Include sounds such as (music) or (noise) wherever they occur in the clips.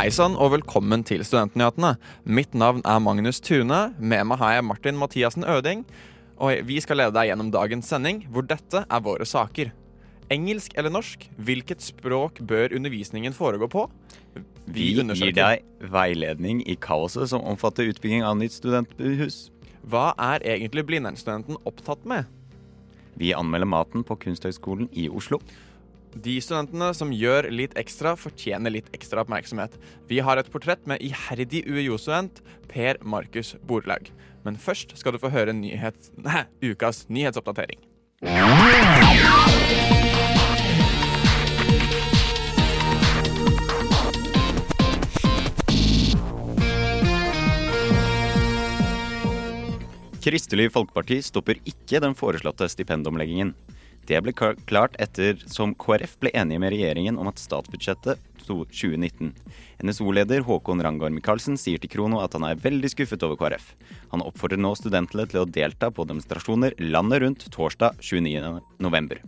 Hei sann, og velkommen til Studentnyhetene. Mitt navn er Magnus Tune. Med meg har jeg Martin Mathiassen Øding. Og vi skal lede deg gjennom dagens sending, hvor dette er våre saker. Engelsk eller norsk? Hvilket språk bør undervisningen foregå på? Vi gir deg veiledning i kaoset som omfatter utbygging av nytt studenthus. Hva er egentlig Blindern-studenten opptatt med? Vi anmelder maten på Kunsthøgskolen i Oslo. De studentene som gjør litt ekstra, fortjener litt ekstra oppmerksomhet. Vi har et portrett med iherdig UiO-student Per Markus Borlaug. Men først skal du få høre nyhets... (laughs) Nei, ukas nyhetsoppdatering. Kristelig Folkeparti stopper ikke den foreslåtte stipendomleggingen. Det ble klart etter som KrF ble enige med regjeringen om at statsbudsjettet 2019. NSO-leder Håkon Rangar Michaelsen sier til Krono at han er veldig skuffet over KrF. Han oppfordrer nå studentene til å delta på demonstrasjoner landet rundt torsdag 29.11.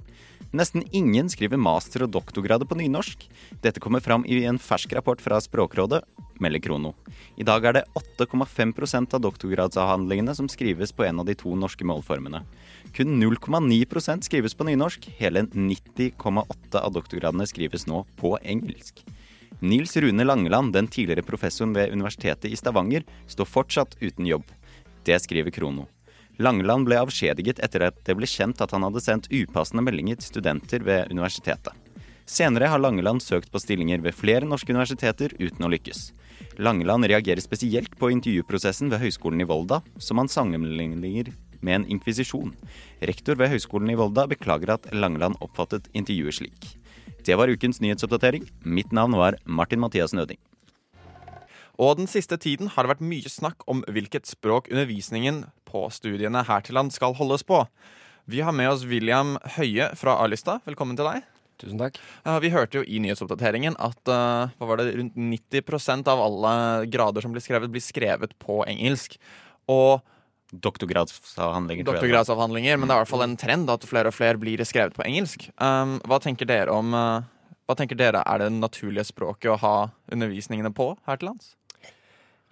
Nesten ingen skriver master- og doktorgrader på nynorsk. Dette kommer fram i en fersk rapport fra Språkrådet, melder Krono. I dag er det 8,5% av doktorgradsavhandlingene som skrives på en av de to norske målformene. Kun 0,9% skrives på nynorsk. Hele 90,8 av doktorgradene skrives nå på engelsk. Nils Rune Langeland, den tidligere professoren ved Universitetet i Stavanger, står fortsatt uten jobb. Det skriver Krono. Langeland ble avskjediget etter at det ble kjent at han hadde sendt upassende meldinger til studenter ved universitetet. Senere har Langeland søkt på stillinger ved flere norske universiteter uten å lykkes. Langeland reagerer spesielt på intervjuprosessen ved Høgskolen i Volda, som han sammenligner med en inkvisisjon. Rektor ved Høgskolen i Volda beklager at Langeland oppfattet intervjuet slik. Det var ukens nyhetsoppdatering. Mitt navn var Martin Mathias Nøding. Og den siste tiden har det vært mye snakk om hvilket språk undervisningen på studiene her til land skal holdes på. Vi har med oss William Høie fra A-lista. Velkommen til deg. Tusen takk. Vi hørte jo i nyhetsoppdateringen at uh, hva var det, rundt 90% av alle grader som blir skrevet, blir skrevet på engelsk. Og Doktorgradsavhandlinger. Doktorgradsavhandlinger, Men det er i hvert fall en trend at flere og flere blir skrevet på engelsk. Um, hva tenker dere om uh, Hva tenker dere er det naturlige språket å ha undervisningene på her til lands?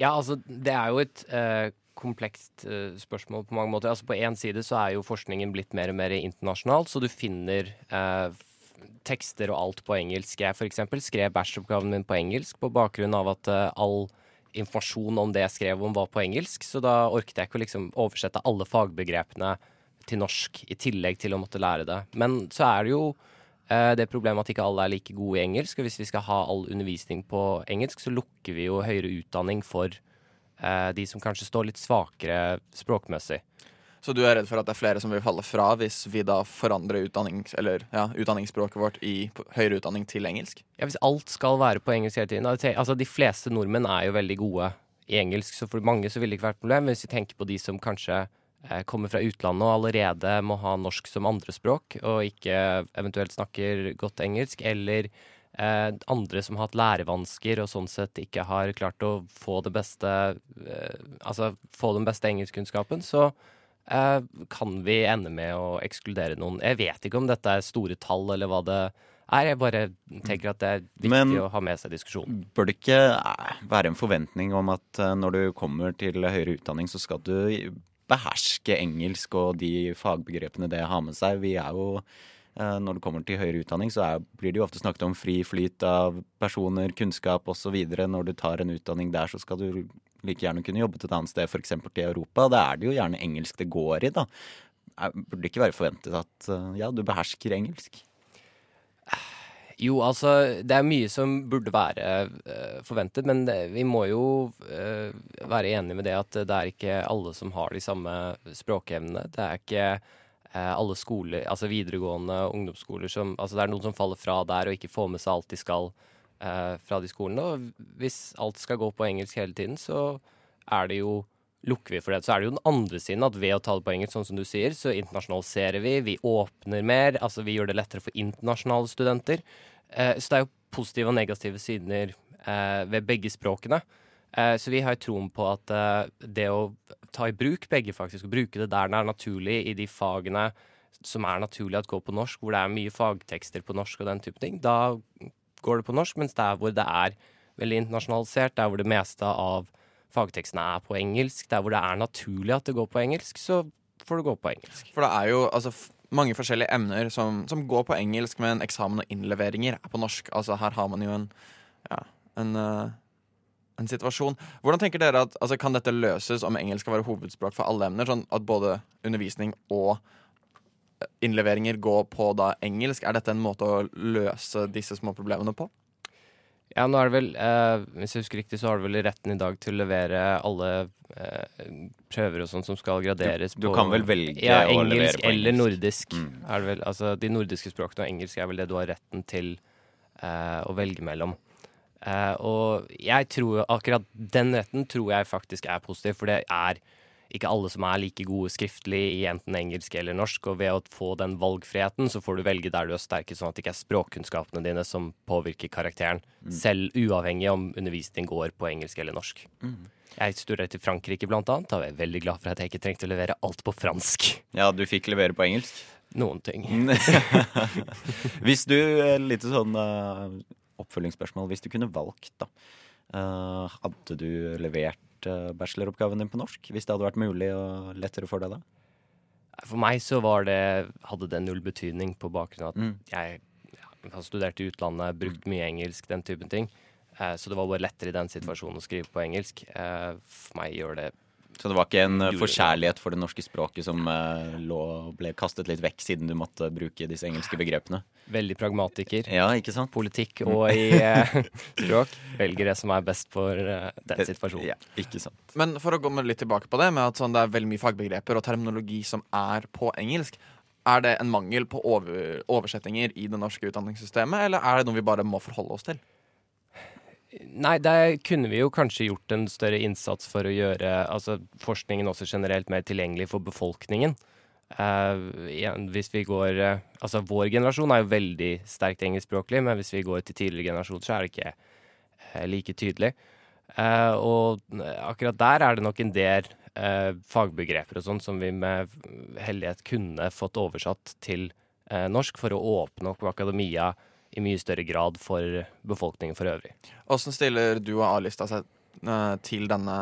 Ja, altså, det er jo et uh, komplekst uh, spørsmål på mange måter. Altså, på én side så er jo forskningen blitt mer og mer internasjonal, så du finner uh, tekster og alt på engelsk. Jeg f.eks. skrev bacheloroppgaven min på engelsk på bakgrunn av at all informasjon om det jeg skrev om, var på engelsk, så da orket jeg ikke å liksom oversette alle fagbegrepene til norsk i tillegg til å måtte lære det. Men så er det jo eh, det problemet at ikke alle er like gode i engelsk. Og hvis vi skal ha all undervisning på engelsk, så lukker vi jo høyere utdanning for eh, de som kanskje står litt svakere språkmessig. Så du er redd for at det er flere som vil falle fra hvis vi da forandrer utdannings, eller, ja, utdanningsspråket vårt i høyere utdanning til engelsk? Ja, Hvis alt skal være på engelsk hele tiden. Altså, De fleste nordmenn er jo veldig gode i engelsk, så for mange så vil det ikke være et problem. Hvis vi tenker på de som kanskje eh, kommer fra utlandet og allerede må ha norsk som andrespråk, og ikke eventuelt snakker godt engelsk, eller eh, andre som har hatt lærevansker og sånn sett ikke har klart å få det beste eh, Altså få den beste engelskkunnskapen, så kan vi ende med å ekskludere noen? Jeg vet ikke om dette er store tall, eller hva det er. Jeg bare tenker at det er viktig Men, å ha med seg diskusjonen. Bør det ikke eh, være en forventning om at eh, når du kommer til høyere utdanning, så skal du beherske engelsk og de fagbegrepene det har med seg? Vi er jo når det kommer til høyere utdanning, så er, blir det jo ofte snakket om fri flyt av personer, kunnskap osv. Når du tar en utdanning der, så skal du like gjerne kunne jobbet et annet sted, f.eks. til Europa. Da er det jo gjerne engelsk det går i, da. Burde det ikke være forventet at eh, ja, du behersker engelsk? Jo, altså det er mye som burde være uh, forventet, men det, vi må jo uh, være enige med det at det er ikke alle som har de samme språkevnene. Det er ikke uh, alle skoler, altså videregående ungdomsskoler som Altså det er noen som faller fra der og ikke får med seg alt de skal eh, fra de skolene. Og hvis alt skal gå på engelsk hele tiden, så er det jo lukker vi for det. Så er det jo den andre siden at ved å ta det på engelsk, sånn som du sier, så internasjonaliserer vi, vi åpner mer, altså vi gjør det lettere for internasjonale studenter. Eh, så det er jo positive og negative sider eh, ved begge språkene. Eh, så vi har troen på at eh, det å ta i bruk begge, faktisk, og bruke det der det er naturlig i de fagene som er naturlig at går på norsk, hvor det er mye fagtekster på norsk og den type ting, da går det på norsk, mens der hvor det er veldig internasjonalisert, der hvor det meste av fagtekstene er på engelsk, der hvor det er naturlig at det går på engelsk, så får det gå på engelsk. For det er jo altså, mange forskjellige emner som, som går på engelsk, men eksamen og innleveringer er på norsk. Altså Her har man jo en, ja, en, uh, en situasjon. Hvordan tenker dere at altså, Kan dette løses om engelsk skal være hovedspråk for alle emner? Sånn at både undervisning og innleveringer går på da engelsk. Er dette en måte å løse disse små problemene på? Ja, nå er det vel, eh, hvis jeg husker riktig, så har du vel retten i dag til å levere alle eh, prøver og sånn som skal graderes Du på kan vel velge ja, å levere engelsk på eller nordisk. Mm. Er det vel, altså, de nordiske språkene og engelsk er vel det du har retten til eh, å velge mellom. Eh, og jeg tror akkurat den retten tror jeg faktisk er positiv, for det er ikke alle som er like gode skriftlig i enten engelsk eller norsk, og ved å få den valgfriheten, så får du velge der du er sterkest, sånn at det ikke er språkkunnskapene dine som påvirker karakteren, selv uavhengig om undervisningen går på engelsk eller norsk. Jeg studerte i Frankrike blant annet, Da var jeg veldig glad for at jeg ikke trengte å levere alt på fransk. Ja, du fikk levere på engelsk. Noen ting. (laughs) hvis du, eh, litt sånn uh, oppfølgingsspørsmål, hvis du kunne valgt, da. Uh, hadde du levert eh, bacheloroppgaven din på norsk? Hvis det hadde vært mulig og lettere for deg da? For meg så var det, hadde det null betydning på bakgrunn av at Mm. jeg ja, har studert i utlandet, brukt mye engelsk, den typen ting. Eh, så det var bare lettere i den situasjonen å skrive på engelsk. Eh, for meg gjør det Så det var ikke en eh, forkjærlighet for det norske språket som eh, lå, ble kastet litt vekk siden du måtte bruke disse engelske begrepene? veldig pragmatiker. Ja, ikke sant? Politikk og i (laughs) eh, språk. Velger det som er best for den situasjonen. Ja, ikke sant. Men for å gå litt tilbake på det, med at sånn, det er veldig mye fagbegreper og terminologi som er på engelsk, er det en mangel på over, oversettinger i det norske utdanningssystemet, eller er det noe vi bare må forholde oss til? Nei, der kunne vi jo kanskje gjort en større innsats for å gjøre altså, forskningen også generelt mer tilgjengelig for befolkningen. Uh, hvis vi går uh, Altså, vår generasjon er jo veldig sterkt engelskspråklig, men hvis vi går til tidligere generasjon, så er det ikke uh, like tydelig. Og akkurat der er det nok en del fagbegreper og sånn som vi med heldighet kunne fått oversatt til norsk for å åpne opp akademia i mye større grad for befolkningen for øvrig. Hvordan stiller du og A-lista seg eh, til denne,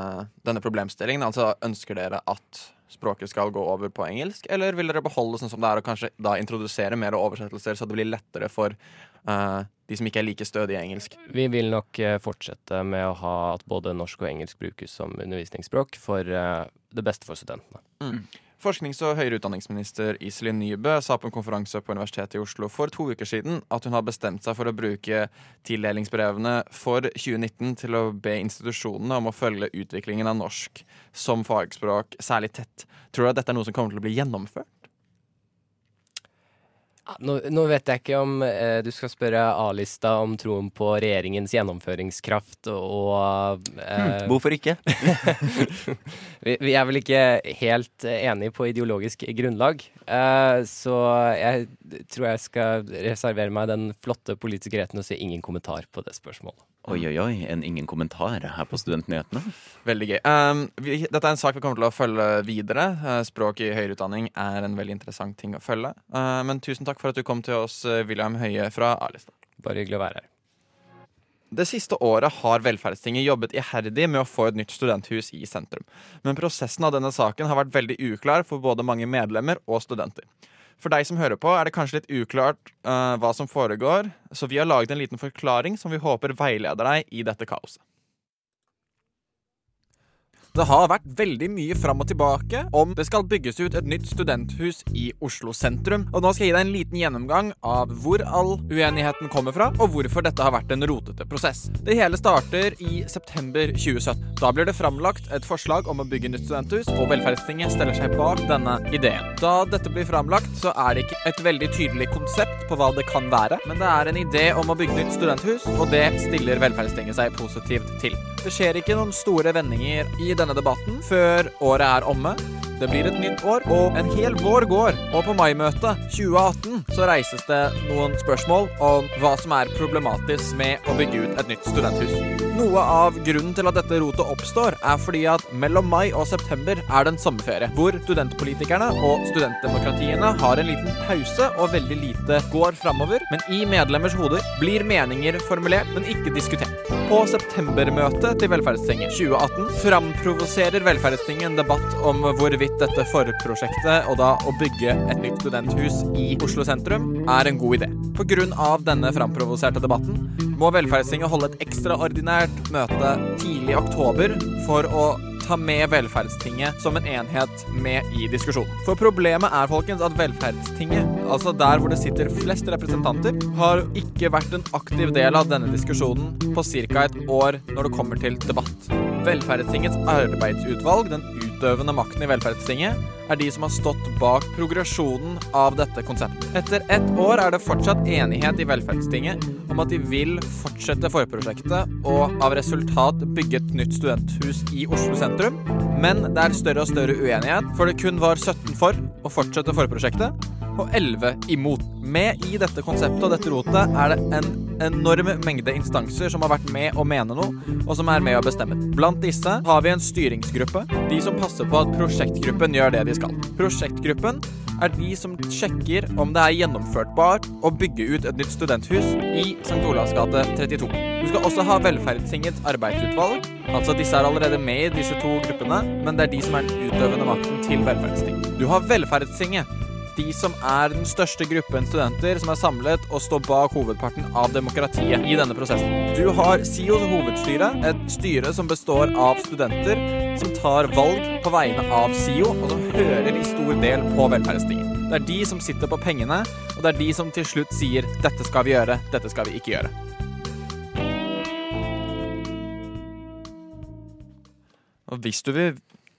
denne problemstillingen? Altså, Ønsker dere at språket skal gå over på engelsk, eller vil dere beholde sånn som det er, og kanskje da introdusere mer oversettelser, så det blir lettere for uh, de som ikke er like stødige i engelsk? Vi vil nok eh, fortsette med å ha at både norsk og engelsk brukes som undervisningsspråk for uh, det beste for studentene. Forsknings- og høyere utdanningsminister Iselin Nybø sa på en konferanse på Universitetet i Oslo for to uker siden at hun har bestemt seg for å bruke tildelingsbrevene for 2019 til å be institusjonene om å følge utviklingen av norsk som fagspråk særlig tett. Tror du at dette er noe som kommer til å bli gjennomført? Nå, nå vet jeg ikke om eh, du skal spørre A-lista om troen på regjeringens gjennomføringskraft og eh, Hvorfor ikke? (laughs) vi, vi er vel ikke helt enige på ideologisk grunnlag, eh, så jeg tror jeg skal reservere meg den flotte politiske retten og si ingen kommentar på det spørsmålet. Oi, oi, oi, en ingen kommentar her på Studentnyhetene. Veldig gøy. Um, vi, dette er en sak vi kommer til å følge videre. Uh, språk i høyere utdanning er en veldig interessant ting å følge. Uh, men tusen takk for at du kom til oss, uh, William Høie fra A-lista. Bare hyggelig å være her. Det siste året har Velferdstinget jobbet iherdig med å få et nytt studenthus i sentrum. Men prosessen av denne saken har vært veldig uklar for både mange medlemmer og studenter. For deg som hører på, er det kanskje litt uklart uh, hva som foregår, så vi har laget en liten forklaring som vi håper veileder deg i dette kaoset. Det har vært veldig mye fram og tilbake om det skal bygges ut et nytt studenthus i Oslo sentrum. Og nå skal jeg gi deg en liten gjennomgang av hvor all uenigheten kommer fra, og hvorfor dette har vært en rotete prosess. Det hele starter i september 2017. Da blir det framlagt et forslag om å bygge nytt studenthus, og Velferdstinget stiller seg bak denne ideen. Da dette blir framlagt, så er det ikke et veldig tydelig konsept på hva det kan være, men det er en idé om å bygge nytt studenthus, og det stiller Velferdstinget seg positivt til. Det skjer ikke noen store vendinger i denne debatten før året er omme. Det blir et nytt år, og en hel vår går. Og på maimøtet 2018 så reises det noen spørsmål om hva som er problematisk med å bygge ut et nytt studenthus. Noe av grunnen til at dette rotet oppstår, er fordi at mellom mai og september er det en sommerferie, hvor studentpolitikerne og studentdemokratiene har en liten pause og veldig lite går framover. Men i medlemmers hoder blir meninger formulert, men ikke diskutert. På septembermøtet til Velferdstinget 2018 framprovoserer Velferdstinget en debatt om hvorvidt dette forprosjektet, og da å bygge et nytt studenthus i Oslo sentrum, er en god idé. På grunn av denne framprovoserte debatten må Velferdstinget holde et ekstraordinært møte tidlig i oktober for å ta med Velferdstinget som en enhet med i diskusjonen. For problemet er folkens, at Velferdstinget, altså der hvor det sitter flest representanter, har ikke vært en aktiv del av denne diskusjonen på ca. et år når det kommer til debatt. Velferdstingets arbeidsutvalg, den utøvende makten i Velferdstinget, er de som har stått bak progresjonen av dette konseptet. Etter ett år er det fortsatt enighet i Velferdstinget om at de vil fortsette forprosjektet og av resultat bygge et nytt studenthus i Oslo sentrum. Men det er større og større uenighet, for det kun var 17 for å fortsette forprosjektet og 11 imot. Med i dette konseptet og dette rotet er det en enorm mengde instanser som har vært med å mene noe, og som er med å bestemme. Blant disse har vi en styringsgruppe, de som passer på at prosjektgruppen gjør det de skal. Prosjektgruppen er de som sjekker om det er gjennomførtbart å bygge ut et nytt studenthus i St. Olavs gate 32. Du skal også ha Velferdstingets arbeidsutvalg. Altså Disse er allerede med i disse to gruppene, men det er de som er den utøvende makten til Velferdsting. Du har Velferdstinget, de som er den største gruppen studenter som er samlet og står bak hovedparten av demokratiet i denne prosessen. Du har SIOs hovedstyre, et styre som består av studenter som tar valg på vegne av SIO, og som hører i stor del på velferdsstigen. Det er de som sitter på pengene, og det er de som til slutt sier 'dette skal vi gjøre, dette skal vi ikke gjøre'. Og hvis du vil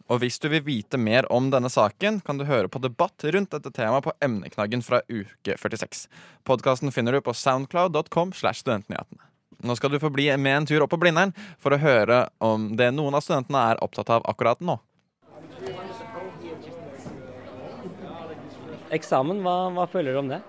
og hvis du vil vite mer om denne saken, kan du høre på debatt rundt dette temaet på emneknaggen fra uke 46. Podkasten finner du på soundcloud.com slash studentnyhetene. Nå skal du få bli med en tur opp på Blindern for å høre om det noen av studentene er opptatt av akkurat nå. Eksamen, hva, hva føler du om det?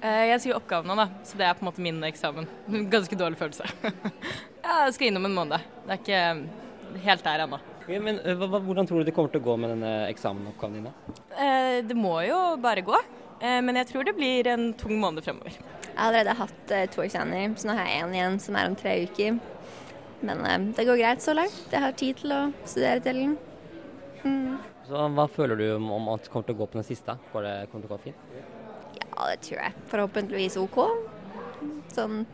Eh, Jeg skriver oppgavene, da, så det er på en måte min eksamen. (laughs) Ganske dårlig følelse. (laughs) Jeg skal innom en måned. Det er ikke helt der ennå. Ja, men hva, hva- Hvordan tror du det kommer til å gå med denne eksamenoppgaven din? da? Eh, Det må jo bare gå, Eh, men jeg tror det blir en tung måned fremover. Jeg har allerede hatt eh, to eksamener, så nå har jeg én igjen som er om tre uker. Men eh, det går greit så langt. Jeg har tid til å studere til den. Mm. Så Hva føler du om, om at det kommer til å gå på den siste? Går det, kommer til å gå fint? Ja, det tror jeg. Forhåpentligvis OK. Sånn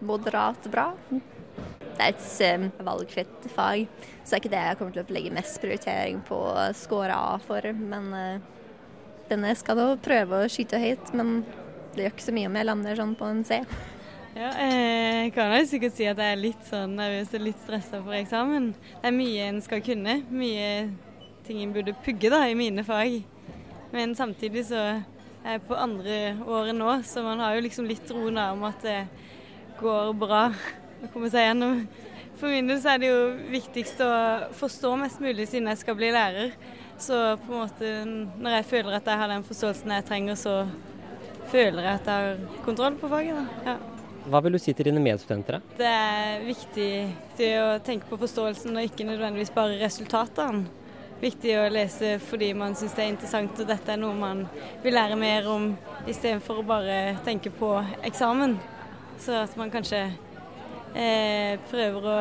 moderat bra. Det er et eh, valgfritt fag, så det er ikke det jeg kommer til å legge mest prioritering på å score A for. Men eh, denne skal nå prøve å skyte høyt, men det gjør ikke så mye om jeg lander sånn på en C. Ja, eh, jeg kan jo sikkert si at jeg er litt sånn nervøs og litt stressa for eksamen. Det er mye en skal kunne, mye ting en burde pugge da, i mine fag. Men samtidig så er jeg på andre året nå, så man har jo liksom litt roen om at det går bra å komme seg gjennom. For min del så er det jo viktigst å forstå mest mulig siden jeg skal bli lærer. Så på en måte når jeg føler at jeg har den forståelsen jeg trenger, så føler jeg at jeg har kontroll på faget. Ja. Hva vil du si til dine medstudenter? Det er viktig å tenke på forståelsen og ikke nødvendigvis bare resultatene. Viktig å lese fordi man syns det er interessant og dette er noe man vil lære mer om, istedenfor å bare tenke på eksamen. Så at man kanskje eh, prøver å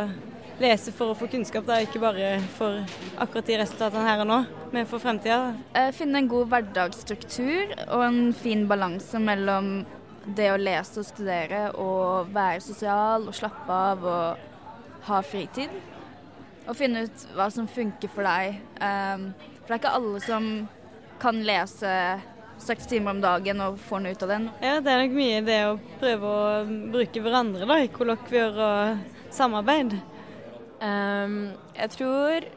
lese for å få kunnskap, da, ikke bare for akkurat de resultatene her og nå, men for fremtida. Eh, Finne en god hverdagsstruktur og en fin balanse mellom det å lese og studere og være sosial og slappe av og ha fritid. Og finne ut hva som funker for deg. Um, for det er ikke alle som kan lese seks timer om dagen og får noe ut av den. Ja, det er nok mye det å prøve å bruke hverandre da, i kollokvier og samarbeid. Um, jeg tror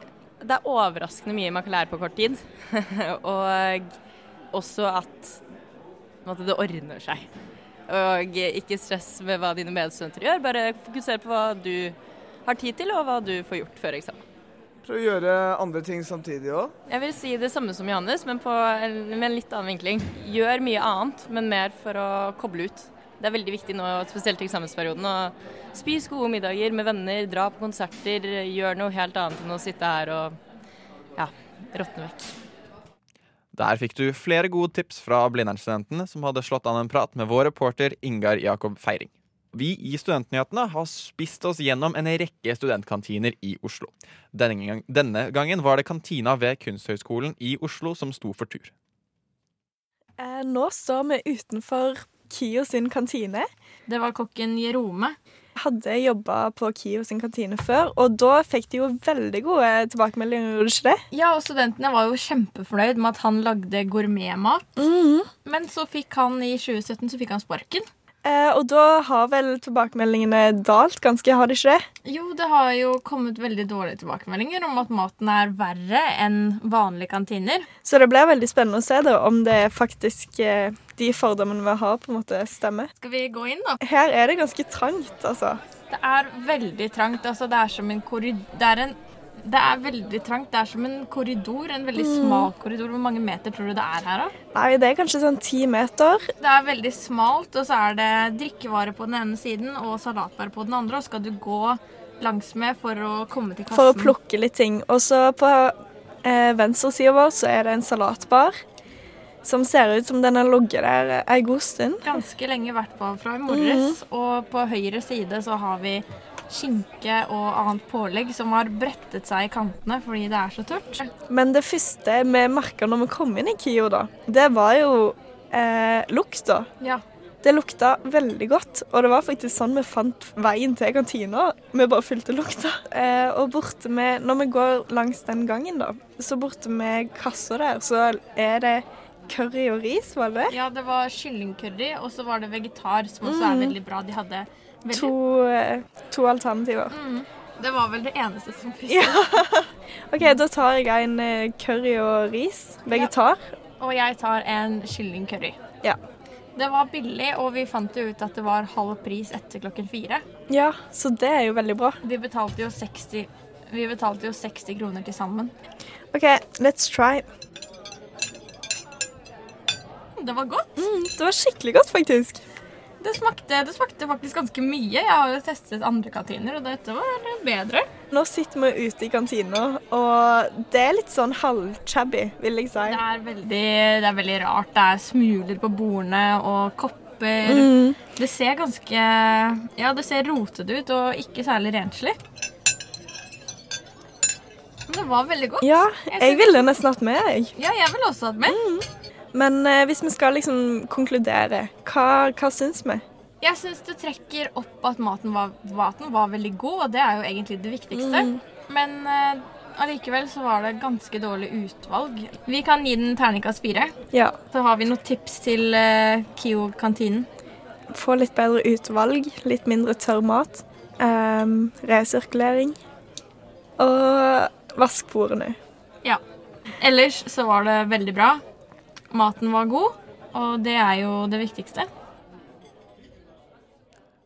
det er overraskende mye man kan lære på kort tid. (laughs) og også at, at det ordner seg. Og ikke stress med hva dine medstudenter gjør, bare fokuser på hva du har tid til, og hva du får gjort før eksamen. Prøve å gjøre andre ting samtidig òg. Jeg vil si det samme som Johannes, men på en, med en litt annen vinkling. Gjør mye annet, men mer for å koble ut. Det er veldig viktig nå, spesielt i eksamensperioden, å spise gode middager med venner, dra på konserter, gjør noe helt annet enn å sitte her og ja, råtne vekk. Der fikk du flere gode tips fra Blindern-studentene, som hadde slått an en prat med vår reporter Ingar Jakob Feiring. Vi i Studentnyhetene har spist oss gjennom en rekke studentkantiner i Oslo. Denne, gang, denne gangen var det kantina ved Kunsthøgskolen i Oslo som sto for tur. Eh, nå står vi utenfor KIO sin kantine. Det var kokken Jerome. Hadde jobba på KIO sin kantine før, og da fikk de jo veldig gode tilbakemeldinger, gjorde de ikke det? Ja, og studentene var jo kjempefornøyd med at han lagde gourmetmat. Mm. Men så fikk han i 2017 så fikk han sparken. Eh, og da har vel tilbakemeldingene dalt ganske, har de ikke det? Jo, det har jo kommet veldig dårlige tilbakemeldinger om at maten er verre enn vanlige kantiner. Så det blir veldig spennende å se da, om det faktisk eh, de fordommene vi har, på en måte stemmer. Skal vi gå inn, da? Her er det ganske trangt, altså. Det er veldig trangt. Altså, det er som en korridor Det er en det er veldig trangt. Det er som en korridor. En veldig Mm. smal korridor. Hvor mange meter tror du det er her, da? Nei, det er kanskje sånn ti meter. Det er veldig smalt, og så er det drikkevarer på den ene siden og salatbær på den andre, og skal du gå langsmed for å komme til kassen. For å plukke litt ting. Og så på eh, venstresida vår så er det en salatbar. Som ser ut som den har ligget der ei god stund. Ganske lenge, i hvert fall fra i morges. Mhm. Og på høyre side så har vi skinke og annet pålegg som har brettet seg i kantene fordi det er så tørt. Men det første vi merka når vi kom inn i KIO, da, det var jo eh, lukta. Ja. Det lukta veldig godt, og det var faktisk sånn vi fant veien til kantina. Vi bare fulgte lukta. Eh, og borte med, når vi går langs den gangen, da, så borte med kassa der, så er det curry og ris, var det? Ja, det var kyllingcurry, og så var det vegetar, som også er Mhm. veldig bra. De hadde To, eh, to alternativer. Mm. Det var vel det eneste som frista. Ja. (laughs) OK, da tar jeg en eh, curry og ris. Vegetar. Og jeg tar en kyllingcurry. Ja. Det var billig, og vi fant jo ut at det var halv pris etter klokken fire. Ja, så det er jo veldig bra. Vi betalte jo 60, vi betalte jo 60 kroner til sammen. OK, let's try. Det var godt. Mm, det var skikkelig godt, faktisk. Det smakte, det smakte faktisk ganske mye. Jeg har jo testet andre kantiner, og dette var bedre. Nå sitter vi ute i kantina, og det er litt sånn halvchabby, vil jeg si. Det er, veldig, det er veldig rart. Det er smuler på bordene og kopper. Mm. Det ser ganske Ja, det ser rotete ut og ikke særlig renslig. Men det var veldig godt. Ja, Jeg jeg ville nesten hatt med, jeg. Ja, jeg ville også hatt med. Men eh, hvis vi skal liksom konkludere, hva, hva syns vi? Jeg syns det trekker opp at maten var, maten var veldig god, og det er jo egentlig det viktigste. Mm. Men eh, allikevel så var det ganske dårlig utvalg. Vi kan gi den terningkast fire. Ja. Så har vi noen tips til eh, KIO-kantinen. Få litt bedre utvalg, litt mindre tørr mat, um, resirkulering og vask bordene. Ja. Ellers så var det veldig bra. Maten var god, og det er jo det viktigste.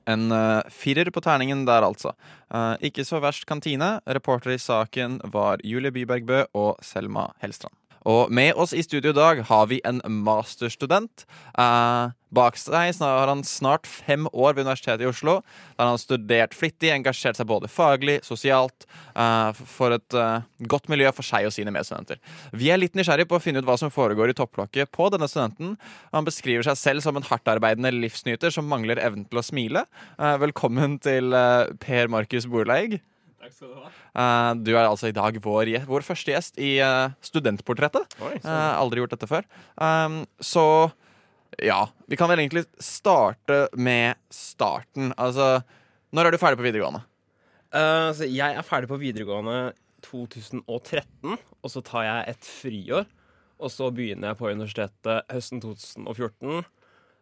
En uh, firer på terningen der, altså. Uh, ikke så verst kantine. Reporter i saken var Julie Bybergbø og Selma Hellstrand. Og med oss i studio i dag har vi en masterstudent. Eh, bak seg har han snart fem år ved Universitetet i Oslo. Der han har studert flittig, engasjert seg både faglig, sosialt, eh, for et eh, godt miljø for seg og sine medstudenter. Vi er litt nysgjerrig på å finne ut hva som foregår i topplokket på denne studenten. Han beskriver seg selv som en hardtarbeidende livsnyter som mangler evnen til å smile. Eh, velkommen til eh, Per Markus Borleig. Takk skal du ha. Uh, du er altså i dag vår, vår første gjest i uh, Studentportrettet. Oi, Eh, aldri gjort dette før. Um, så ja, vi kan vel egentlig starte med starten. Altså, når er du ferdig på videregående? Eh, så jeg er ferdig på videregående 2013, og så tar jeg et friår. Og så begynner jeg på universitetet høsten 2014.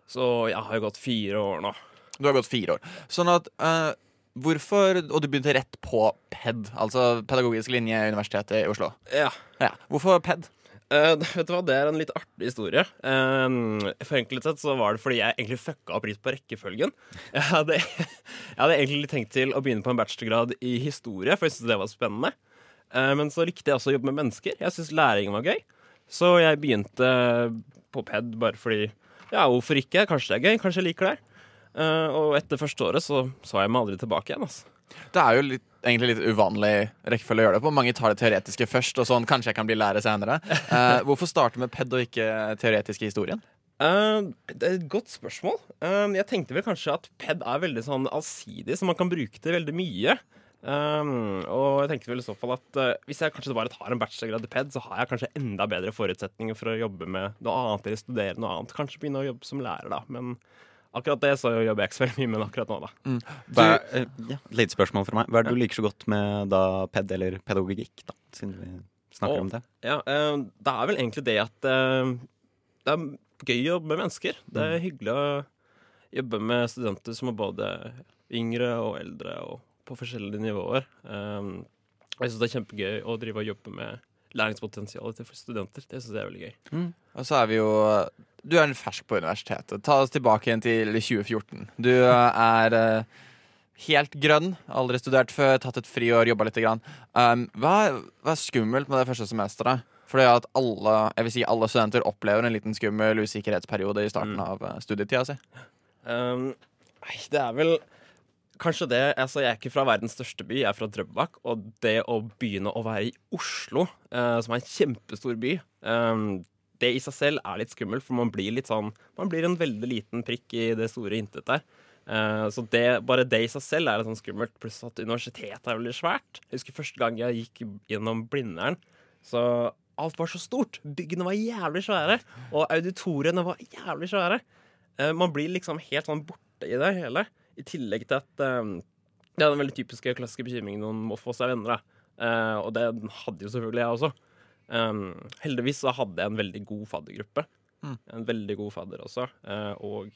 Så jeg har jo gått fire år nå. Du har gått fire år. Sånn at eh, Hvorfor Og du begynte rett på PED, altså pedagogisk linje i Universitetet i Oslo. Ja. Ja. Hvorfor PED? Uh, (laughs) vet du hva, Det er en litt artig historie. Uh, Forenklet sett så var det fordi jeg egentlig fucka opp litt på rekkefølgen. (laughs) Jeg hadde, jeg hadde egentlig tenkt til å begynne på en bachelorgrad i historie, for jeg syntes det var spennende. Uh, men så likte jeg også å jobbe med mennesker. Jeg syntes læring var gøy. Så jeg begynte på PED bare fordi Ja, hvorfor ikke? Kanskje det er gøy? Kanskje jeg liker det. Eh, og etter første året så så jeg meg aldri tilbake igjen. altså. Det er jo litt, egentlig litt uvanlig rekkefølge å gjøre det på. Mange tar det teoretiske først, og sånn kanskje jeg kan bli lærer senere. Uh, hvorfor starte med PED og ikke teoretiske historien? Uh, det er et godt spørsmål. Uh, jeg tenkte vel kanskje at PED er veldig sånn allsidig, så man kan bruke det veldig mye. Um, og jeg tenkte vel i så fall at uh, hvis jeg kanskje bare tar en bachelorgrad i PED, så har jeg kanskje enda bedre forutsetninger for å jobbe med noe annet eller studere noe annet. Kanskje begynne å jobbe som lærer, da. Men akkurat det så jobber jeg ikke så veldig mye med akkurat nå, da. Mm. Hva er, eh, ja, et lite spørsmål fra meg. Hva er det du liker så godt med da PED eller pedagogikk, da? Siden vi snakker Og- om det. Ja, eh, det er vel egentlig det at eh, det er gøy å jobbe med mennesker. Det er hyggelig å jobbe med studenter som er både yngre og eldre og på forskjellige nivåer. Um, jeg syns det er kjempegøy å drive og jobbe med læringspotensialet til studenter. Det syns jeg er veldig gøy. Og så er vi jo Du er fersk på universitetet. Ta oss tilbake igjen til 2014. Du er eh, helt grønn, aldri studert før, tatt et friår, jobba lite grann. Um, hva, hva er skummelt med det første semesteret? Fordi at alle, jeg vil si alle studenter opplever en liten skummel usikkerhetsperiode i starten av eh, studietida si. Um, det er vel kanskje det Altså, jeg er ikke fra verdens største by, jeg er fra Drøbak. Og det å begynne å være i Oslo, uh, som er en kjempestor by um, det i seg selv er litt skummelt, for man blir litt sånn Man blir en veldig liten prikk i det store intet der. Eh, så det, bare det i seg selv er litt sånn skummelt, pluss at universitetet er veldig svært. Jeg husker første gang jeg gikk gjennom Blindern, så alt var så stort. Byggene var jævlig svære, og auditoriene var jævlig svære. Eh, man blir liksom helt sånn borte i det hele. I tillegg til at eh, Det er den veldig typiske klassiske bekymringen om å få seg venner. Og det hadde jo selvfølgelig jeg også. Um, heldigvis så hadde jeg en veldig god faddergruppe. Mm. En veldig god fadder også. Uh, og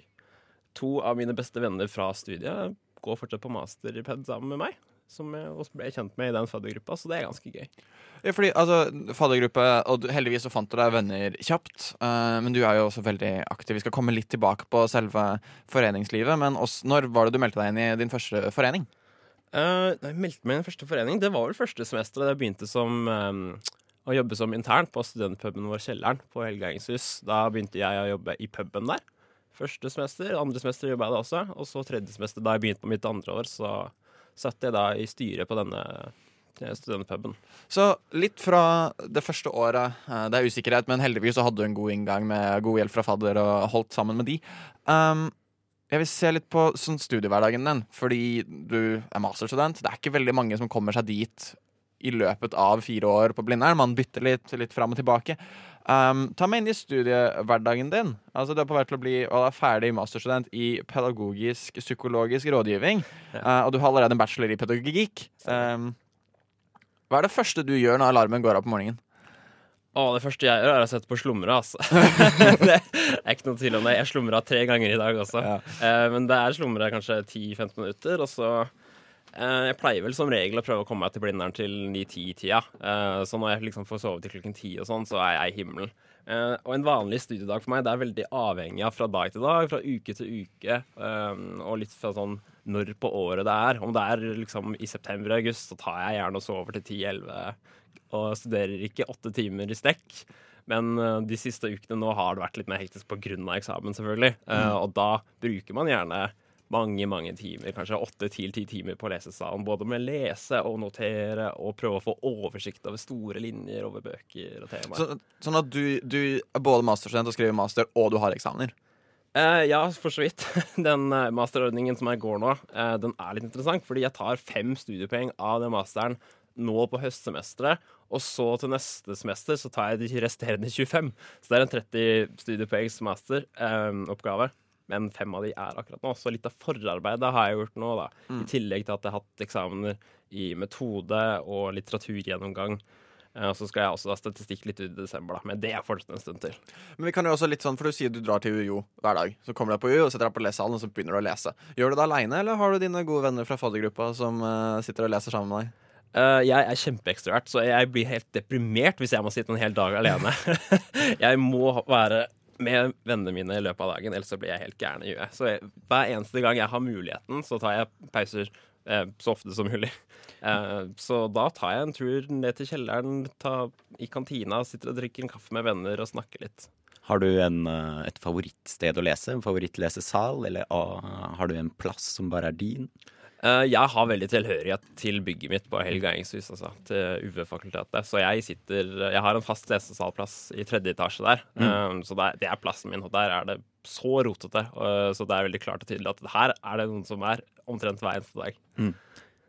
to av mine beste venner fra studiet går fortsatt på master i PED sammen med meg. Som jeg også ble kjent med i den faddergruppa, så det er ganske gøy. Ja, fordi, altså, faddergruppe, og heldigvis så fant du deg venner kjapt. Uh, men du er jo også veldig aktiv. Vi skal komme litt tilbake på selve foreningslivet. Men også, når var det du meldte deg inn i din første forening? Uh, jeg meldte meg inn i første forening. Det var vel første semester da jeg begynte som, um, å jobbe som intern på studentpuben vår Kjelleren på Helgangshus. Da begynte jeg å jobbe i puben der. Første semester. Andre semester jobba jeg da også. Og så tredje semester, da jeg begynte på mitt andre år, så satt jeg da i styret på denne eh, studentpuben. Så litt fra det første året. eh, Det er usikkerhet, men heldigvis så hadde du en god inngang med god hjelp fra fadder og holdt sammen med de. Um, jeg vil se litt på sånn studiehverdagen din, fordi du er masterstudent. Det er ikke veldig mange som kommer seg dit i løpet av fire år på Blindern. Man bytter litt, litt fram og tilbake. Um, ta meg inn i studiehverdagen din. Altså Du er på vei til å bli å er ferdig masterstudent i pedagogisk psykologisk rådgivning. Uh, og du har allerede en bachelor i pedagogikk. Um, hva er det første du gjør når alarmen går av på morgenen? Å, det første jeg gjør, er å sette på slumre, altså. (laughs) det er ikke noe tvil om det. Jeg slumra tre ganger i dag også. Eh, men det er slumre kanskje 10-15 minutter, og så Jeg pleier vel som regel å prøve å komme meg til Blindern til 9-10-tida. Eh, så når jeg liksom får sove til klokken 10 og sånn, så er jeg i himmelen. Eh, og en vanlig studiedag for meg det er veldig avhengig av fra dag til dag, fra uke til uke, eh, og litt fra sånn når på året det er. Om det er liksom i september-august, så tar jeg gjerne og sover til 10-11 og studerer ikke åtte timer i strekk. Men eh, de siste ukene nå har det vært litt mer hektisk pga. eksamen, selvfølgelig. Eh, Mm. og da bruker man gjerne mange mange timer, kanskje åtte til ti timer på lesesalen. Både med å lese og notere og prøve å få oversikt over store linjer over bøker og temaer. Så, sånn at du, du er både masterstudent og skriver master, og du har eksamener? Eh, ja, for så vidt. (laughs) Den eh, masterordningen som jeg går nå, eh, den er litt interessant, fordi jeg tar fem studiepoeng av den masteren nå på høstsemesteret, og så til neste semester så tar jeg de resterende 25. Så det er en 30 studiepoengs masteroppgave. Men fem av de er akkurat nå. Så litt av forarbeidet har jeg gjort nå, da. Mm. I tillegg til at jeg har hatt eksamener i metode og litteraturgjennomgang. Eh, Og så skal jeg også ha statistikk litt ut i desember, da. Men det er fortsatt en stund til. Men vi kan jo også litt sånn, for du sier du drar til UiO hver dag. Så kommer du deg på UiO, setter deg på lesesalen, og så begynner du å lese. Gjør du det aleine, eller har du dine gode venner fra faddergruppa som uh, sitter og leser sammen med deg? Uh, jeg er kjempeekstrovert, så jeg blir helt deprimert hvis jeg må sitte en hel dag alene. (laughs) jeg må være med vennene mine i løpet av dagen, ellers så blir jeg helt gæren i huet. Så jeg, hver eneste gang jeg har muligheten, så tar jeg pauser eh, så ofte som mulig. Eh, så da tar jeg en tur ned til kjelleren, tar, i kantina, sitter og drikker en kaffe med venner og snakker litt. Har du en, eh, et favorittsted å lese? En favorittlesesal? Eller ah, har du en plass som bare er din? Eh, jeg har veldig tilhørighet til bygget mitt på Helgardingshus, altså, til UV-fakultetet. Så jeg sitter Jeg har en fast lesesalplass i tredje etasje der. Mm. Eh, så det er, det plassen min, og der er det så rotete. og- så det er veldig klart og tydelig at her er det noen som er omtrent hver eneste dag. Mm.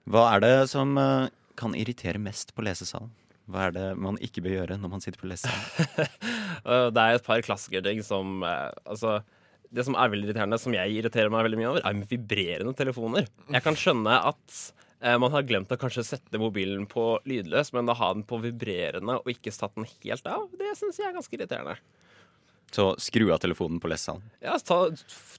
Hva er det som eh, kan irritere mest på lesesalen? Hva er det man ikke bør gjøre når man sitter på lesesalen? (laughs) Eh, det er et par klassikerting som eh, Altså det som er veldig irriterende, som jeg irriterer meg veldig mye over, er med vibrerende telefoner. Jeg kan skjønne at eh, man har glemt å kanskje sette mobilen på lydløs, men å ha den på vibrerende og ikke satt den helt av, det syns jeg er ganske irriterende. Så skru av telefonen på lesesalen. Ja, ta,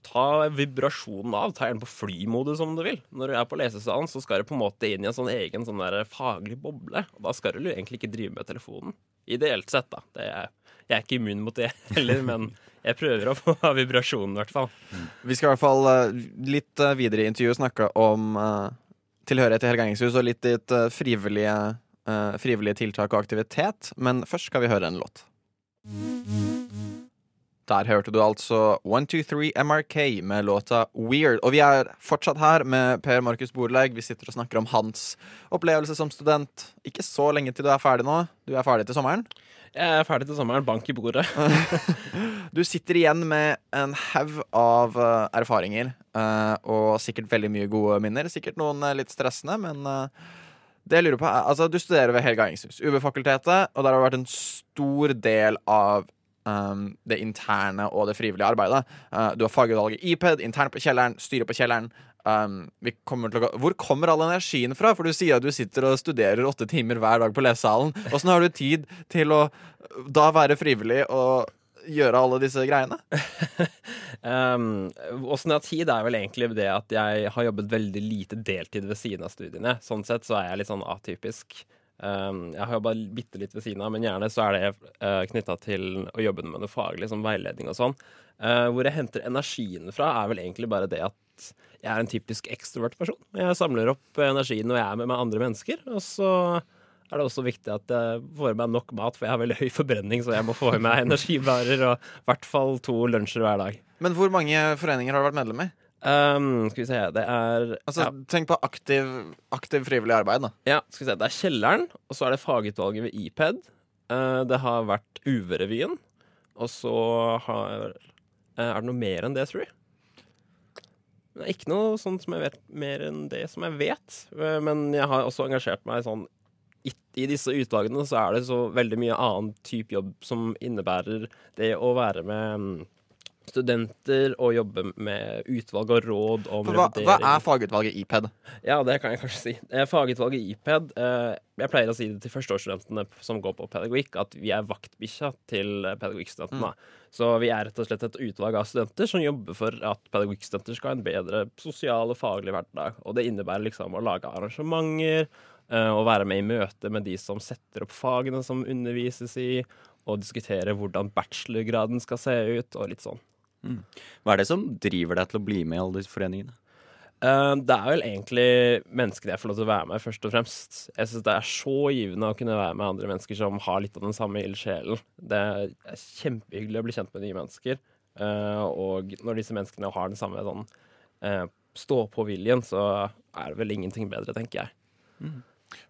ta vibrasjonen av. Ta gjerne på flymodus om du vil. Når du er på lesesalen, så skal du på en måte inn i en sånn egen sånn faglig boble. Og da skal du egentlig ikke drive med telefonen. Ideelt sett, da. Er, jeg er ikke immun mot det (laughs) heller, men jeg prøver å få (laughs) vibrasjonen, i hvert fall. Vi skal i hvert fall eh, litt eh, videre i intervjuet snakke om uh, tilhørighet til Helgangingshus og litt ditt uh, frivillige, uh, frivillige tiltak og aktivitet. Men først skal vi høre en låt. Der hørte du altså 123 MRK med låta Weird. Og vi er fortsatt her med Per Markus Borlaug. Vi sitter og snakker om hans opplevelse som student. Ikke så lenge til du er ferdig nå. Du er ferdig til sommeren. Jeg er ferdig til sommeren. Bank i bordet. (laughs) (laughs) Du sitter igjen med en haug av eh, erfaringer, eh, og sikkert veldig mye gode minner. Sikkert noen eh, litt stressende, men det jeg lurer på er Altså, du studerer ved Helga Helgardingshus, UB-fakultetet, og der har det vært en stor del av um, det interne og det frivillige arbeidet. Uh, du har fagutvalget IPED, internt på kjelleren, styret på kjelleren. Um, kommer å Hvor kommer all energien fra? For du sier at du sitter og studerer åtte timer hver dag på lesesalen. Åssen har du tid til å da være frivillig og gjøre alle disse greiene? (laughs) Um, jeg har tid, er vel egentlig det at jeg har jobbet veldig lite deltid ved siden av studiene. Sånn sett så er jeg litt sånn atypisk. Um, jeg har jobba bitte litt ved siden av, men gjerne så er det uh, knytta til å jobbe med noe faglig, som veiledning og sånn. Uh, hvor jeg henter energien fra, er vel egentlig bare det at jeg er en typisk ekstrovert person. Jeg samler opp energien når jeg er med, med andre mennesker. Og så er det også viktig at jeg får i meg nok mat, for jeg har veldig høy forbrenning, så jeg må få i meg (laughs) energibærer og i hvert fall to lunsjer hver dag. Men hvor mange foreninger har du vært medlem i? Um, skal vi se, det er Altså, ja. Tenk på aktiv, aktiv frivillig arbeid, da. Ja, skal vi se, det er Kjelleren, og så er det fagutvalget ved IPED. Uh, det har vært UV-revyen, og så har uh, Er det noe mer enn det, tror jeg? Det er ikke noe sånt som jeg vet mer enn det som jeg vet. Eh, Men jeg har også engasjert meg sånn i, I disse utvalgene så er det så veldig mye annen type jobb som innebærer det å være med mm, studenter og jobbe med utvalg og råd om hva, hva, hva er fagutvalget IPED? ja, det kan jeg kanskje si. Eh, Fagutvalget IPED eh, Jeg pleier å si det til førsteårsstudentene som går på pedagogikk, at vi er vaktbikkja til pedagogikkstudentene. Så vi er rett og slett et utvalg av studenter som jobber for at pedagogikkstudenter skal ha en bedre sosial og faglig hverdag. Og det innebærer liksom å lage arrangementer, eh, å være med i møte med de som setter opp fagene som undervises i, og diskutere hvordan bachelorgraden skal se ut, og litt sånn. Mm. Hva er det som driver deg til å bli med i alle disse foreningene? Eh, det er vel egentlig menneskene jeg får lov til å være med, først og fremst. Jeg syns det er så givende å kunne være med andre mennesker som har litt av den samme ildsjelen. Det er kjempehyggelig å bli kjent med nye mennesker. Eh, og når disse menneskene har den samme sånn uh, stå-på-viljen, så er det vel ingenting bedre, tenker jeg.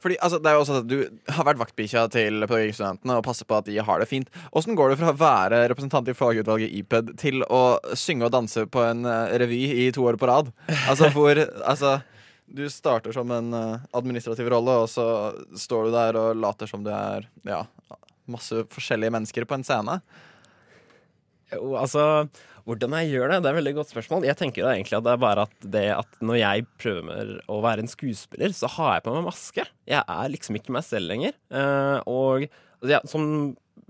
Fordi altså, det er jo også at Du har vært vaktbikkja til pedagogikkstudentene og passer på at de har det fint. Åssen går det fra å være representant i fagutvalget IPED til å synge og danse på en eh, revy i to år på rad? Altså hvor (laughs) Altså du starter som en eh, administrativ rolle, og så står du der og later som du er ja, masse forskjellige mennesker på en scene. Jo, altså Hvordan jeg gjør det, det er et veldig godt spørsmål. Jeg tenker egentlig at det er bare at det at når jeg prøver å være en skuespiller, så har jeg på meg maske. Jeg er liksom ikke meg selv lenger. Eh, og altså, ja, som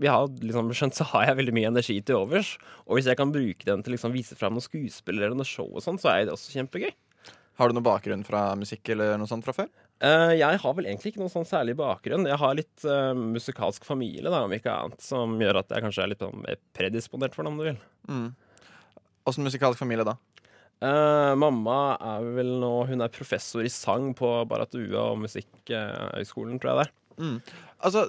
vi har liksom skjønt, så har jeg veldig mye energi til overs. Og hvis jeg kan bruke den til å liksom vise fram noen skuespillere eller noe show og sånn, så er det også kjempegøy. Har du noen bakgrunn fra musikk eller noe sånt fra før? Uh, jeg har vel egentlig ikke noen sånn særlig bakgrunn. Jeg har litt uh, musikalsk familie, da, om ikke annet, som gjør at jeg kanskje er litt sånn mer predisponert for det, om du vil. Mm. Åssen musikalsk familie da? Uh, mamma er vel nå Hun er professor i sang på Baratua og Musikkhøgskolen, tror jeg det er. Mm. Altså,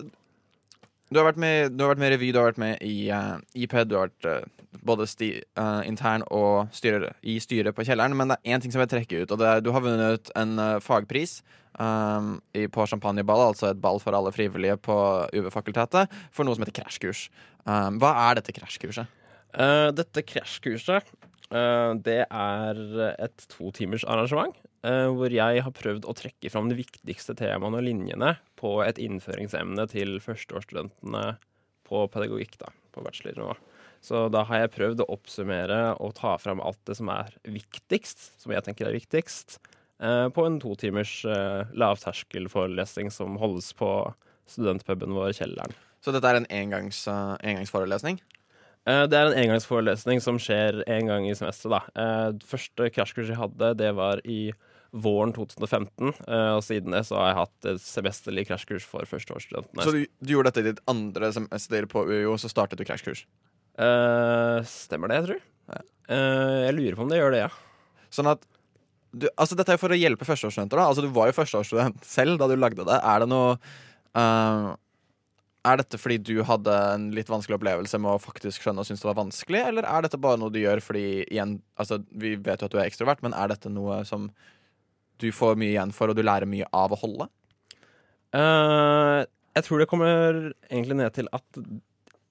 du har, vært med, du har vært med i revy, du har vært med i uh, IPED, du har vært uh, både sti, eh, intern og styrer, i styret på Kjelleren. Men det er én ting som jeg trekker ut, og det er du har vunnet en eh, fagpris um, i, på champagneball, altså et ball for alle frivillige på UV-fakultetet, for noe som heter krasjkurs. Um, hva er dette krasjkurset? Eh, dette krasjkurset, uh, det er et totimers arrangement. uh, hvor jeg har prøvd å trekke fram de viktigste temaene og linjene på et innføringsemne til førsteårsstudentene på pedagogikk, da, på bachelornivå. Så da har jeg prøvd å oppsummere og ta fram alt det som er viktigst, som jeg tenker er viktigst, på en totimers uh, lavterskelforelesning som holdes på studentpuben vår Kjelleren. Så dette er en engangs, uh, engangsforelesning? Eh, Det er en engangsforelesning som skjer en gang i semesteret. da. Eh, det Første krasjkurs jeg hadde, det var i våren 2015. eh, Og siden det så har jeg hatt et semesterlig krasjkurs for førsteårsstudentene. Så du, du gjorde dette i ditt andre semester på UiO, så startet du krasjkurs? Uh, stemmer det, jeg tror. Eh, jeg lurer på om det gjør det, ja. Sånn at du, altså Dette er for å hjelpe førsteårsstudenter. da Altså Du var jo førsteårsstudent selv da du lagde det. Er det noe eh, Er dette fordi du hadde en litt vanskelig opplevelse med å faktisk skjønne og synes det var vanskelig, eller er dette bare noe du gjør fordi igjen Altså Vi vet jo at du er ekstrovert, men er dette noe som du får mye igjen for, og du lærer mye av å holde? Uh, jeg tror det kommer egentlig ned til at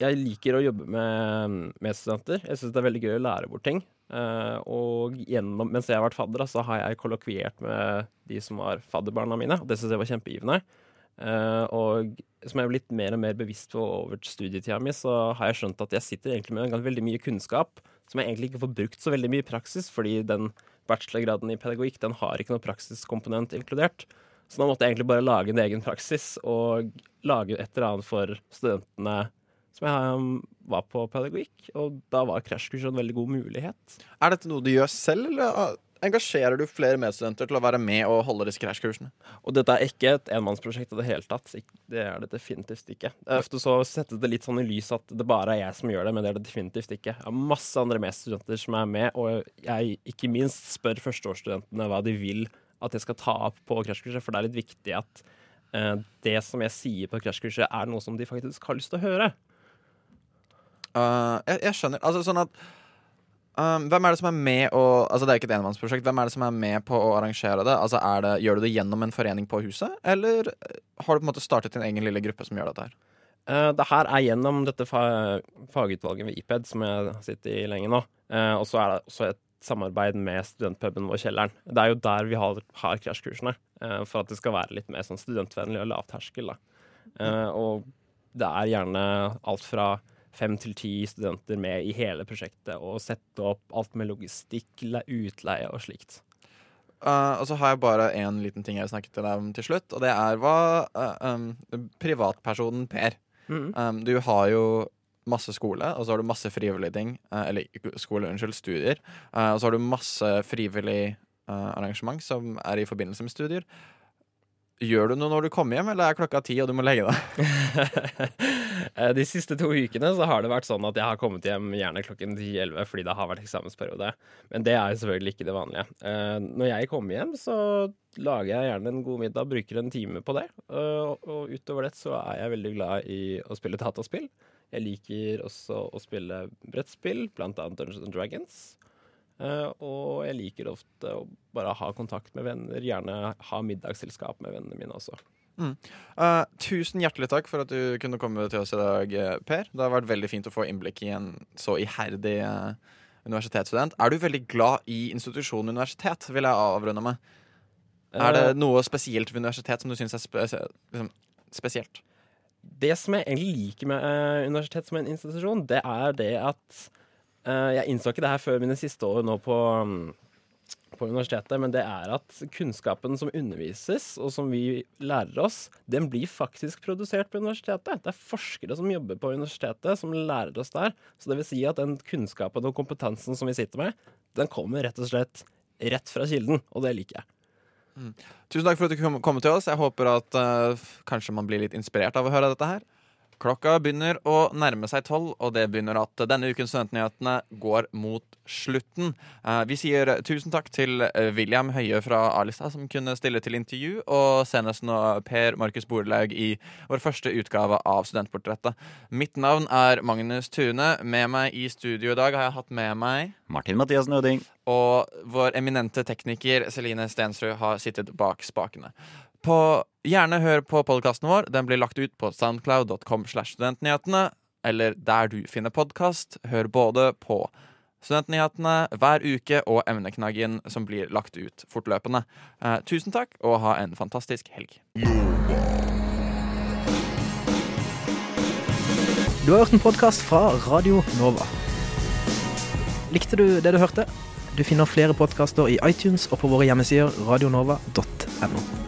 jeg liker å jobbe med studenter. Jeg syns det er veldig gøy å lære bort ting. Uh, og gjennom, mens jeg har vært fadder, så har jeg kollokviert med de som var fadderbarna mine. Og det syns jeg var kjempegivende. Eh, og som jeg er blitt mer og mer bevisst på over studietida mi, så har jeg skjønt at jeg sitter egentlig med veldig mye kunnskap som jeg egentlig ikke får brukt så veldig mye i praksis, fordi den bachelorgraden i pedagogikk den har ikke noen praksiskomponent inkludert. Så da måtte jeg egentlig bare lage en egen praksis og lage et eller annet for studentene som jeg var på pedagogikk. Og da var krasjkurs en veldig god mulighet. Er dette noe du gjør selv, eller engasjerer du flere medstudenter til å være med og holde disse krasjkursene? Og dette er ikke et enmannsprosjekt i det hele tatt. Det er det definitivt ikke. Ofte så settes det litt sånn i lys at det bare er jeg som gjør det, men det er det definitivt ikke. Jeg har masse andre medstudenter som er med, og jeg ikke minst spør førsteårsstudentene hva de vil at jeg skal ta opp på krasjkurset, for det er litt viktig at uh, det som jeg sier på krasjkurset, er noe som de faktisk har lyst til å høre. Uh, jeg, jeg skjønner. Altså sånn at um, Hvem er det som er med å Altså Det er ikke et enmannsprosjekt. Hvem er det som er med på å arrangere det? Altså er det Gjør du det gjennom en forening på huset, eller har du på en måte startet din egen lille gruppe som gjør dette her? Uh, det her er gjennom dette fa fagutvalget ved IPED, som jeg har sittet i lenge nå. Uh, og så er det også et samarbeid med studentpuben vår Kjelleren. Det er jo der vi har, har krasjkursene, uh, for at det skal være litt mer sånn studentvennlig og lavterskel. Da. Eh, og det er gjerne alt fra fem til ti studenter med i hele prosjektet, og sette opp alt med logistikk, utleie og slikt. Uh, og så har jeg bare én liten ting jeg vil snakke til deg om til slutt, og det er hva uh, um, Privatpersonen Per. Mm. Um, du har jo masse skole, og så har du masse frivillige ting. uh, eller skole, unnskyld, studier. Og så har du masse frivillig arrangement som er i forbindelse med studier. Gjør du noe når du kommer hjem, eller er klokka ti og du må legge deg? (laughs) Eh, De siste to ukene så har det vært sånn at jeg har kommet hjem gjerne klokken 10-11 fordi det har vært eksamensperiode. Men det er jo selvfølgelig ikke det vanlige. Eh, Når jeg kommer hjem, så lager jeg gjerne en god middag, bruker en time på det. Eh, Og utover det så er jeg veldig glad i å spille dataspill. Jeg liker også å spille brettspill, blant annet Dungeons and Dragons. Eh, og jeg liker ofte å bare ha kontakt med venner, gjerne ha middagsselskap med vennene mine også. Mm. Uh, tusen hjertelig takk for at du kunne komme til oss i dag, eh, Per. Det har vært veldig fint å få innblikk i en så iherdig uh, universitetsstudent. Er du veldig glad i institusjonen universitet, vil jeg avrunde med. Er det noe spesielt ved universitet som du syns er spe liksom, spesielt? Det som jeg egentlig liker med universitet som en institusjon, det er det at Jeg innså ikke det her før mine siste år nå på, mm, på universitetet, men det er at kunnskapen som undervises, og som vi lærer oss, den blir faktisk produsert på universitetet. Det er forskere som jobber på universitetet, som lærer oss der. Så det vil si at den kunnskapen og kompetansen som vi sitter med, den kommer rett og slett rett fra kilden, og det liker jeg. Tusen takk for at du kom, kom til oss. Jeg håper at uh, kanskje man blir litt inspirert av å høre dette her. Klokka begynner å nærme seg tolv, og det begynner at denne ukens Studentnyhetene går mot slutten. Eh, vi sier tusen takk til William Høie fra A-lista, som kunne stille til intervju, og senest nå Per Markus Borlaug i vår første utgave av Studentportrettet. Mitt navn er Magnus Tune. Med meg i studio i dag har jeg hatt med meg Martin Mathias Nøding. Og vår eminente tekniker Celine Stensrud har sittet bak spakene. På, gjerne hør på podkasten vår. Den blir lagt ut på soundcloud.com slash studentnyhetene, eller der du finner podkast. Hør både på Studentnyhetene hver uke og emneknaggen som blir lagt ut fortløpende. Eh, tusen takk, og ha en fantastisk helg. Du har hørt en podkast fra Radio Nova. Likte du det du hørte? Du finner flere podkaster i iTunes og på våre hjemmesider radionova.no.